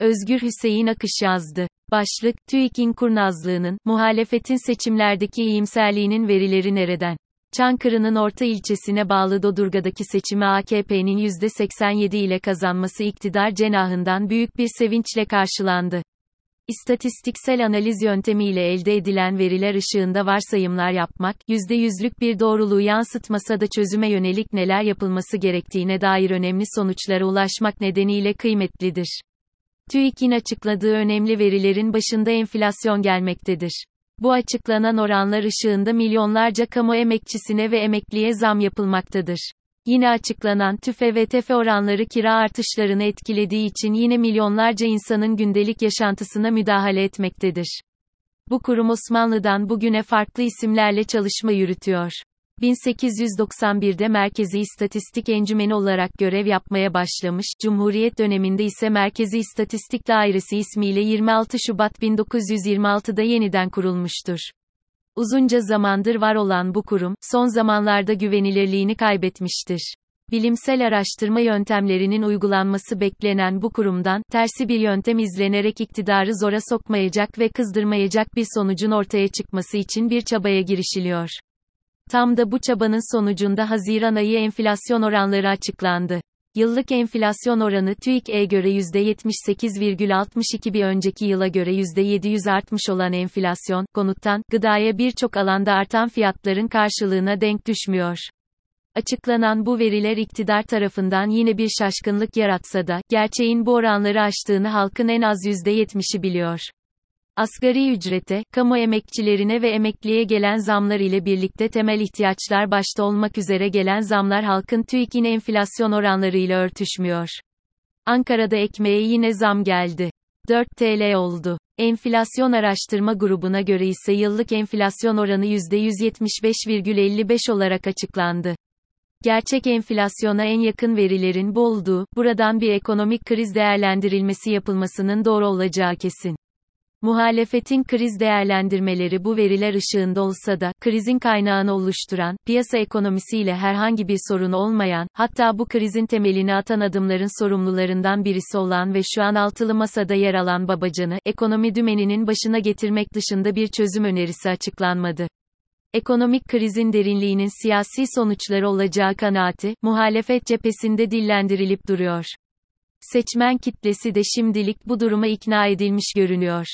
Özgür Hüseyin Akış yazdı. Başlık, TÜİK'in kurnazlığının, muhalefetin seçimlerdeki iyimserliğinin verileri nereden? Çankırı'nın orta ilçesine bağlı Dodurga'daki seçimi AKP'nin %87 ile kazanması iktidar cenahından büyük bir sevinçle karşılandı. İstatistiksel analiz yöntemiyle elde edilen veriler ışığında varsayımlar yapmak, %100'lük bir doğruluğu yansıtmasa da çözüme yönelik neler yapılması gerektiğine dair önemli sonuçlara ulaşmak nedeniyle kıymetlidir. TÜİK'in açıkladığı önemli verilerin başında enflasyon gelmektedir. Bu açıklanan oranlar ışığında milyonlarca kamu emekçisine ve emekliye zam yapılmaktadır. Yine açıklanan tüfe ve tefe oranları kira artışlarını etkilediği için yine milyonlarca insanın gündelik yaşantısına müdahale etmektedir. Bu kurum Osmanlı'dan bugüne farklı isimlerle çalışma yürütüyor. 1891'de Merkezi İstatistik Encümeni olarak görev yapmaya başlamış, Cumhuriyet döneminde ise Merkezi İstatistik Dairesi ismiyle 26 Şubat 1926'da yeniden kurulmuştur. Uzunca zamandır var olan bu kurum, son zamanlarda güvenilirliğini kaybetmiştir. Bilimsel araştırma yöntemlerinin uygulanması beklenen bu kurumdan, tersi bir yöntem izlenerek iktidarı zora sokmayacak ve kızdırmayacak bir sonucun ortaya çıkması için bir çabaya girişiliyor. Tam da bu çabanın sonucunda Haziran ayı enflasyon oranları açıklandı. Yıllık enflasyon oranı TÜİK'e göre %78,62 bir önceki yıla göre %700 artmış olan enflasyon, konuttan, gıdaya birçok alanda artan fiyatların karşılığına denk düşmüyor. Açıklanan bu veriler iktidar tarafından yine bir şaşkınlık yaratsa da, gerçeğin bu oranları aştığını halkın en az %70'i biliyor. Asgari ücrete, kamu emekçilerine ve emekliye gelen zamlar ile birlikte temel ihtiyaçlar başta olmak üzere gelen zamlar halkın TÜİK'in enflasyon oranlarıyla örtüşmüyor. Ankara'da ekmeğe yine zam geldi. 4 TL oldu. Enflasyon Araştırma Grubu'na göre ise yıllık enflasyon oranı %175,55 olarak açıklandı. Gerçek enflasyona en yakın verilerin bu olduğu, buradan bir ekonomik kriz değerlendirilmesi yapılmasının doğru olacağı kesin. Muhalefetin kriz değerlendirmeleri bu veriler ışığında olsa da, krizin kaynağını oluşturan, piyasa ekonomisiyle herhangi bir sorun olmayan, hatta bu krizin temelini atan adımların sorumlularından birisi olan ve şu an altılı masada yer alan Babacan'ı, ekonomi dümeninin başına getirmek dışında bir çözüm önerisi açıklanmadı. Ekonomik krizin derinliğinin siyasi sonuçları olacağı kanaati, muhalefet cephesinde dillendirilip duruyor. Seçmen kitlesi de şimdilik bu duruma ikna edilmiş görünüyor.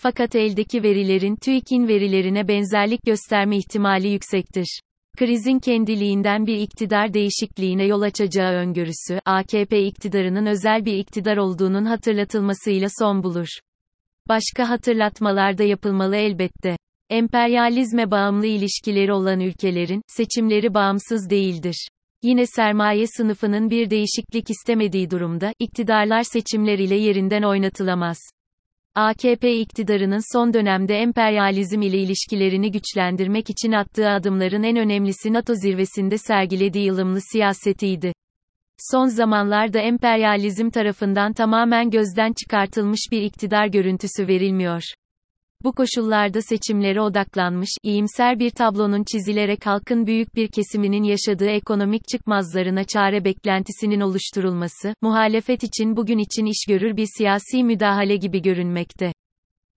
Fakat eldeki verilerin TÜİK'in verilerine benzerlik gösterme ihtimali yüksektir. Krizin kendiliğinden bir iktidar değişikliğine yol açacağı öngörüsü, AKP iktidarının özel bir iktidar olduğunun hatırlatılmasıyla son bulur. Başka hatırlatmalar da yapılmalı elbette. Emperyalizme bağımlı ilişkileri olan ülkelerin, seçimleri bağımsız değildir. Yine sermaye sınıfının bir değişiklik istemediği durumda, iktidarlar seçimler ile yerinden oynatılamaz. AKP iktidarının son dönemde emperyalizm ile ilişkilerini güçlendirmek için attığı adımların en önemlisi NATO zirvesinde sergilediği ılımlı siyasetiydi. Son zamanlarda emperyalizm tarafından tamamen gözden çıkartılmış bir iktidar görüntüsü verilmiyor. Bu koşullarda seçimlere odaklanmış, iyimser bir tablonun çizilerek halkın büyük bir kesiminin yaşadığı ekonomik çıkmazlarına çare beklentisinin oluşturulması, muhalefet için bugün için iş görür bir siyasi müdahale gibi görünmekte.